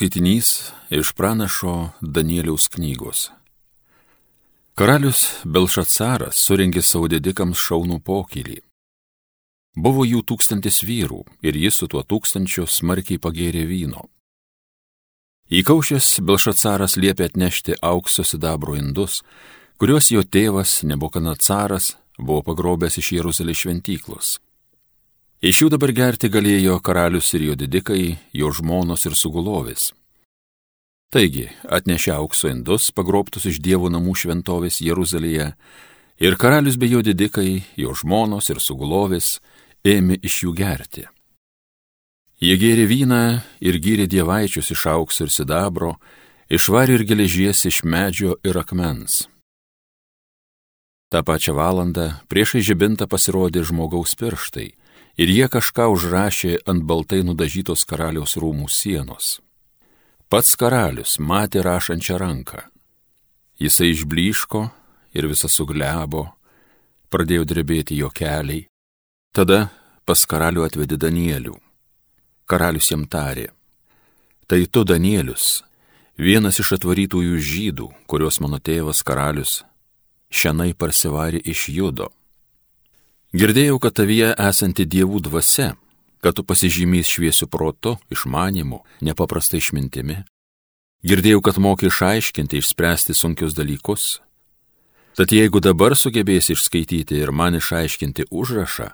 Skaitinys iš pranašo Danieliaus knygos. Karalius Belšacaras suringė savo didikams šaunų pokylį. Buvo jų tūkstantis vyrų ir jis su tuo tūkstančiu smarkiai pagėrė vyno. Įkaušęs Belšacaras liepė atnešti aukso sidabro indus, kuriuos jo tėvas Nebukanacaras buvo pagrobęs iš Jeruzalės šventyklos. Iš jų dabar gerti galėjo karalius ir jo didikai, jo žmonos ir sugulovis. Taigi atnešė aukso indus, pagrobtus iš dievų namų šventovės Jeruzalėje, ir karalius bei jo didikai, jo žmonos ir sugulovis ėmė iš jų gerti. Jie gėrė vyną ir gyrė dievaičius iš aukso ir sidabro, išvarė ir geležies iš medžio ir akmens. Ta pačia valanda priešai žibintą pasirodė žmogaus pirštai ir jie kažką užrašė ant baltai nudažytos karaliaus rūmų sienos. Pats karalius matė rašančią ranką. Jisai išbliško ir visas suglebo, pradėjo drebėti jo keliai. Tada pas karalių atvedė Danielių. Karalius jam tarė, tai tu Danielius, vienas iš atvarytųjų žydų, kuriuos mano tėvas karalius šiandien parsivarė iš judo Girdėjau, kad tavyje esanti dievų dvasia, kad tu pasižymys šviesiu protu, išmanimu, nepaprastai išmintimi. Girdėjau, kad moki išaiškinti, išspręsti sunkius dalykus. Tad jeigu dabar sugebėsi išskaityti ir man išaiškinti užrašą,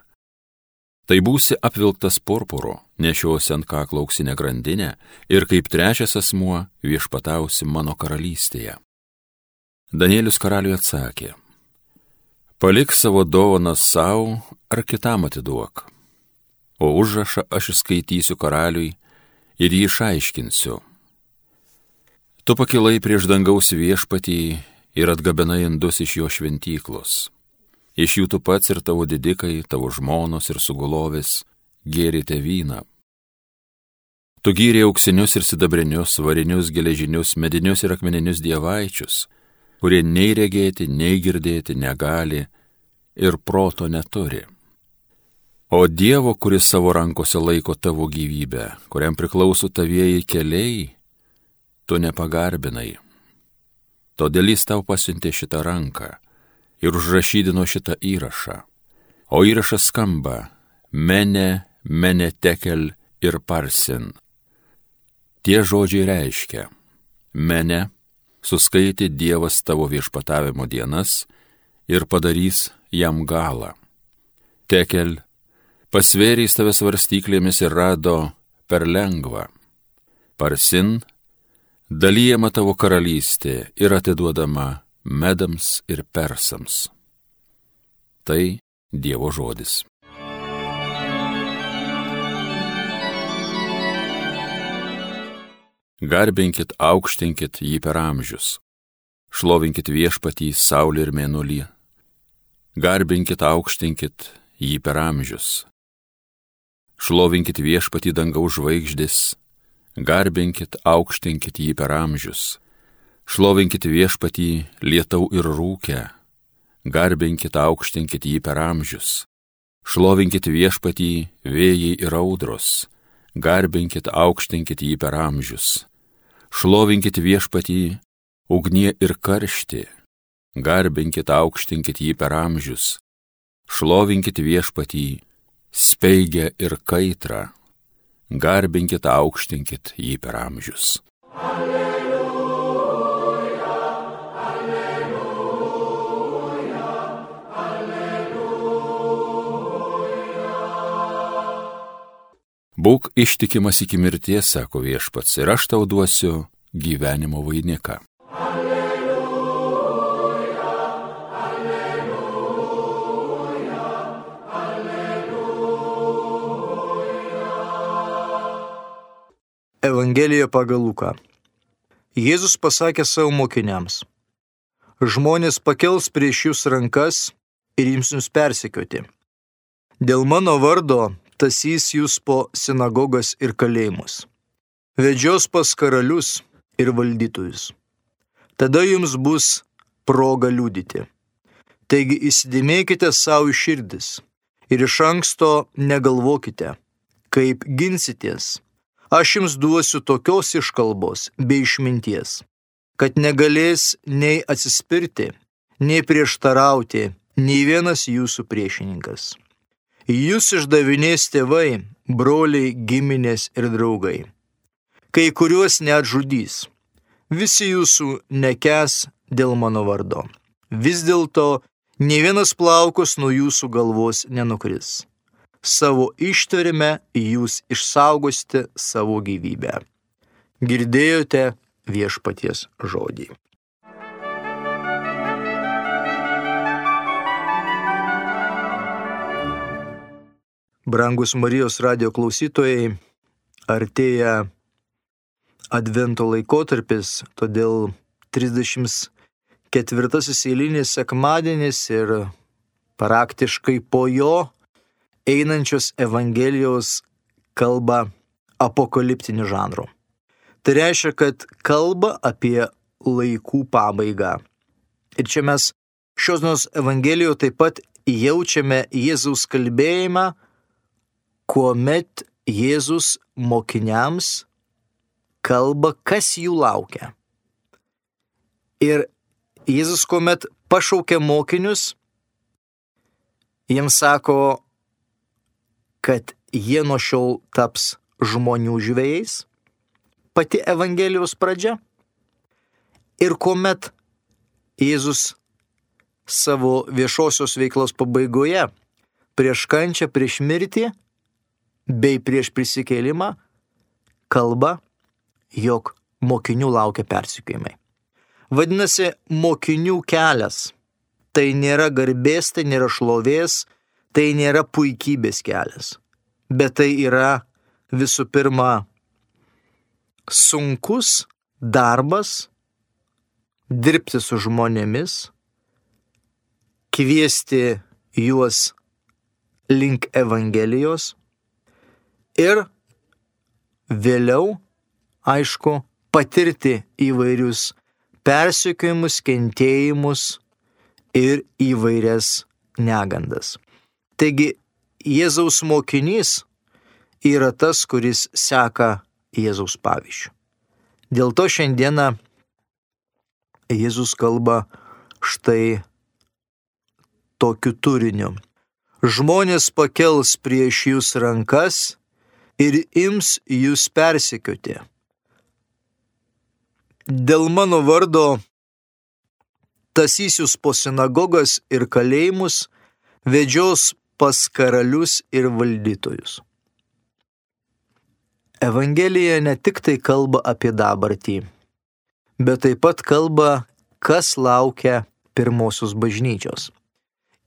tai būsi apvilktas purpuru, nešiosi ant kaklo auksinę grandinę ir kaip trečias asmuo viešpatausi mano karalystėje. Danielius karaliui atsakė, Palik savo dovaną savo ar kitam atiduok. O užrašą aš išskaitysiu karaliui ir jį išaiškinsiu. Tu pakilai prieš dangaus viešpatį ir atgabenai indus iš jo šventyklos. Iš jų tu pats ir tavo didikai, tavo žmonos ir sugulovės gėrite vyną. Tu gyrė auksinius ir sidabrinius, varinius, geležinius, medinius ir akmeninius dievaičius, kurie nei regėti, nei girdėti negali ir proto neturi. O Dievo, kuris savo rankose laiko tavo gyvybę, kuriam priklauso tavieji keliai, tu nepagarbinai. Todėl jis tau pasiuntė šitą ranką ir užrašydino šitą įrašą. O įrašas skamba Mene, Mene tekel ir Parsin. Tie žodžiai reiškia Mene suskaitė Dievas tavo viešpatavimo dienas ir padarys jam galą. Tekel pasvėrė į save svarstyklėmis ir rado per lengvą. Parsin dalyjama tavo karalystė ir atiduodama medams ir persams. Tai Dievo žodis. Garbinkit, aukštinkit jį per amžius. Šlovinkit viešpatį, saulė ir mėnulį. Garbinkit, aukštinkit jį per amžius. Šlovinkit viešpatį dangaus žvaigždės. Garbinkit, aukštinkit jį per amžius. Šlovinkit viešpatį lietau ir rūkę. Garbinkit, aukštinkit jį per amžius. Šlovinkit viešpatį vėjai ir audros. Garbinkit, aukštinkit jį per amžius. Šlovinkit viešpatį ugnie ir karšti, garbinkit aukštinkit jį per amžius, šlovinkit viešpatį, speigia ir kaitra, garbinkit aukštinkit jį per amžius. Alleluja, Būk ištikimas iki mirties, sako viešpats, ir aš tau duosiu gyvenimo vainiką. Evangelija pagal Luką. Jėzus pasakė savo mokiniams, žmonės pakels prieš jūs rankas ir jums jums persekioti. Dėl mano vardo tasys jūs po sinagogas ir kalėjimus. Vedžios pas karalius ir valdytojus. Tada jums bus proga liūdyti. Taigi įsidėmėkite savo širdis ir iš anksto negalvokite, kaip ginsitės aš jums duosiu tokios iškalbos bei išminties, kad negalės nei atsispirti, nei prieštarauti nei vienas jūsų priešininkas. Jūs išdavinės tėvai, broliai, giminės ir draugai. Kai kuriuos net žudys. Visi jūsų nekes dėl mano vardo. Vis dėlto ne vienas plaukus nuo jūsų galvos nenukris. Savo ištverime jūs išsaugosite savo gyvybę. Girdėjote viešpaties žodį. Brangus Marijos radio klausytojai, artėja Advento laikotarpis, todėl 34 eilinis sekmadienis ir praktiškai po jo einančios Evangelijos kalba apokaliptiniu žanru. Tai reiškia, kad kalba apie laikų pabaigą. Ir čia mes šios dienos Evangelijoje taip pat jaučiame Jėzaus kalbėjimą, kuomet Jėzus mokiniams kalba, kas jų laukia. Ir Jėzus, kuomet pašaukė mokinius, jiems sako, kad jie nuo šiol taps žmonių žvėjais, pati Evangelijos pradžia. Ir kuomet Jėzus savo viešosios veiklos pabaigoje, prieš kančią, prieš mirtį, bei prieš prisikėlimą kalba, jog mokinių laukia persikėjimai. Vadinasi, mokinių kelias. Tai nėra garbės, tai nėra šlovės, tai nėra puikybės kelias. Bet tai yra visų pirma sunkus darbas, dirbti su žmonėmis, kviesti juos link Evangelijos, ir vėliau, aišku, patirti įvairius persikiojimus, kentėjimus ir įvairias negandas. Taigi Jėzaus mokinys yra tas, kuris seka Jėzaus pavyzdžių. Dėl to šiandieną Jėzus kalba štai tokiu turiniu. Žmonės pakels prieš jūs rankas ir ims jūs persekioti. Dėl mano vardo tasysius po sinagogas ir kalėjimus, vedžios pas karalius ir valdytojus. Evangelija ne tik tai kalba apie dabartį, bet taip pat kalba, kas laukia pirmosios bažnyčios.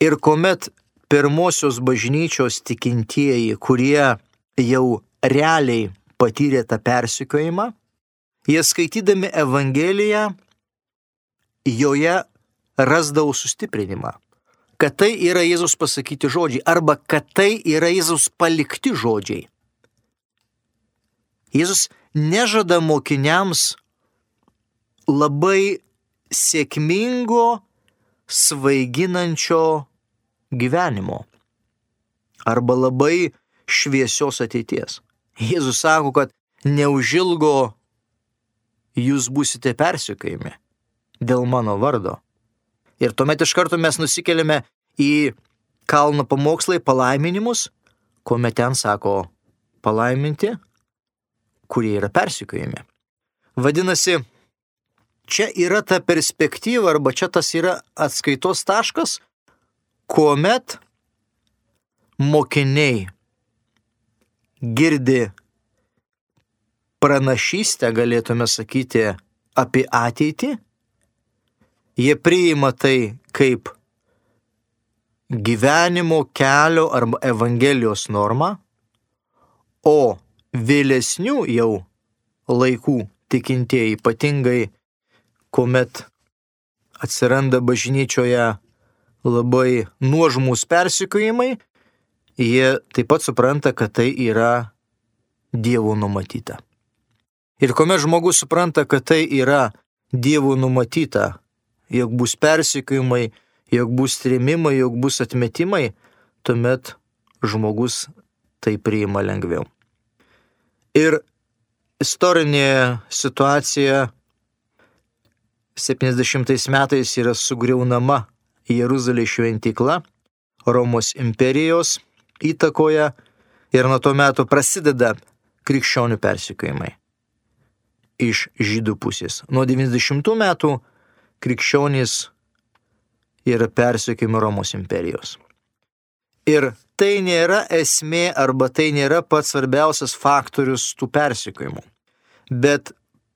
Ir kuomet pirmosios bažnyčios tikintieji, kurie jau realiai patyrė tą persikiojimą, jie skaitydami Evangeliją, joje rasdavo sustiprinimą, kad tai yra Jėzus pasakyti žodžiai arba kad tai yra Jėzus palikti žodžiai. Jėzus nežada mokiniams labai sėkmingo, svaiginančio gyvenimo arba labai šviesios ateities. Jėzus sako, kad neužilgo jūs būsite persikėjami dėl mano vardo. Ir tuomet iš karto mes nusikeliame į kalno pamokslai palaiminimus, kuomet ten sako palaiminti, kurie yra persikėjami. Vadinasi, čia yra ta perspektyva arba čia tas yra atskaitos taškas, kuomet mokiniai girdi pranašystę, galėtume sakyti, apie ateitį, jie priima tai kaip gyvenimo kelio arba Evangelijos normą, o vėlesnių jau laikų tikintieji, ypatingai kuomet atsiranda bažnyčioje labai nuožmus persikojimai, jie taip pat supranta, kad tai yra Dievo numatyta. Ir kuomet žmogus supranta, kad tai yra Dievo numatyta, jog bus persikėjimai, jog bus trėmimai, jog bus atmetimai, tuomet žmogus tai priima lengviau. Ir istorinė situacija 70 metais yra sugriaunama Jeruzalės šventykla Romos imperijos įtakoje ir nuo to meto prasideda krikščionių persikėjimai iš žydų pusės. Nuo 90 metų krikščionys yra persikėjimai Romos imperijos. Ir tai nėra esmė arba tai nėra pats svarbiausias faktorius tų persikėjimų. Bet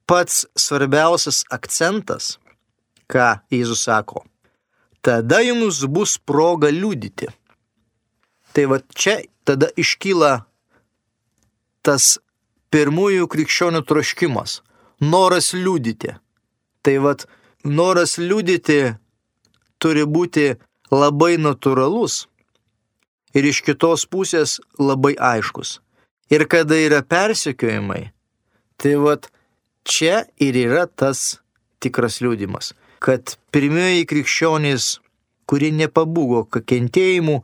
pats svarbiausias akcentas, ką Jėzus sako, tada jums bus proga liūdyti. Tai va čia tada iškyla tas pirmųjų krikščionių troškimas - noras liūdyti. Tai vad, noras liūdyti turi būti labai natūralus ir iš kitos pusės labai aiškus. Ir kada yra persekiojimai, tai vad, čia ir yra tas tikras liūdimas, kad pirmieji krikščionys, kurie nepabūgo kentėjimų,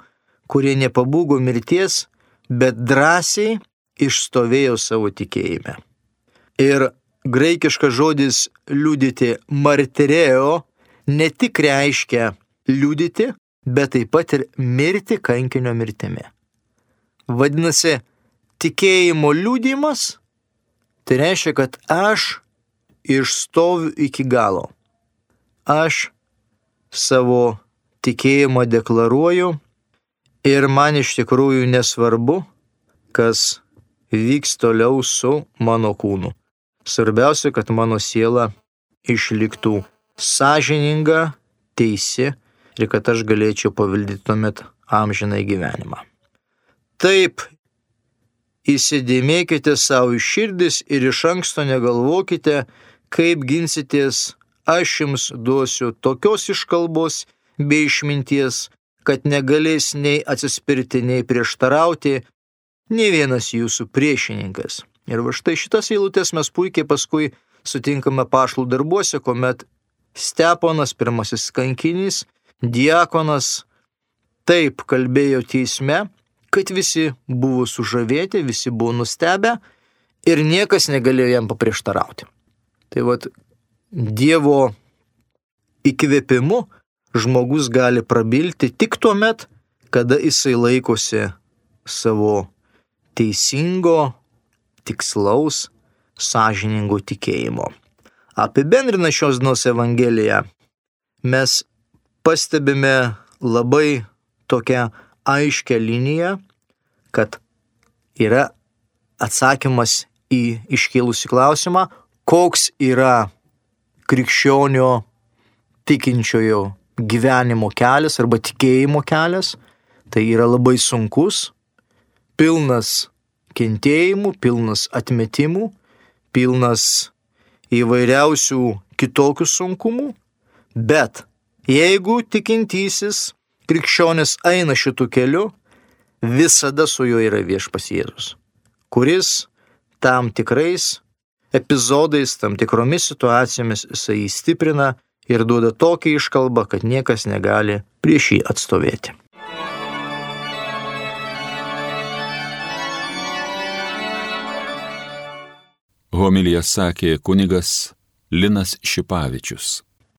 kurie nepabūgo mirties, bet drąsiai išstovėjo savo tikėjime. Ir graikiškas žodis liūdyti martirėjo ne tik reiškia liūdyti, bet taip pat ir mirti kankinio mirtimi. Vadinasi, tikėjimo liūdimas tai reiškia, kad aš išstoviu iki galo. Aš savo tikėjimą deklaruoju ir man iš tikrųjų nesvarbu, kas vyks toliau su mano kūnu. Svarbiausia, kad mano siela išliktų sąžininga, teisi ir kad aš galėčiau pavildyti tuomet amžinai gyvenimą. Taip, įsidėmėkite savo iširdis ir iš anksto negalvokite, kaip ginsitės, aš jums duosiu tokios iškalbos bei išminties, kad negalės nei atsispirti, nei prieštarauti, ne vienas jūsų priešininkas. Ir va štai šitas eilutės mes puikiai paskui sutinkame pašlų darbuose, kuomet Steponas, pirmasis kankinys, diakonas, taip kalbėjo teisme, kad visi buvo sužavėti, visi buvo nustebę ir niekas negalėjo jam paprieštarauti. Tai vad Dievo įkvėpimu žmogus gali prabilti tik tuo met, kada jisai laikosi savo teisingo, tikslaus, sąžiningo tikėjimo. Apibendrina šios dienos Evangeliją, mes pastebime labai tokią aiškę liniją, kad yra atsakymas į iškilusi klausimą, koks yra krikščionio tikinčiojo gyvenimo kelias arba tikėjimo kelias. Tai yra labai sunkus, pilnas kentėjimų, pilnas atmetimų, pilnas įvairiausių kitokių sunkumų, bet jeigu tikintysis krikščionis eina šitų keliu, visada su juo yra viešpas Jėzus, kuris tam tikrais epizodais, tam tikromis situacijomis jisai įstiprina ir duoda tokią iškalbą, kad niekas negali prieš jį atstovėti. Homilija sakė kunigas Linas Šipavičius.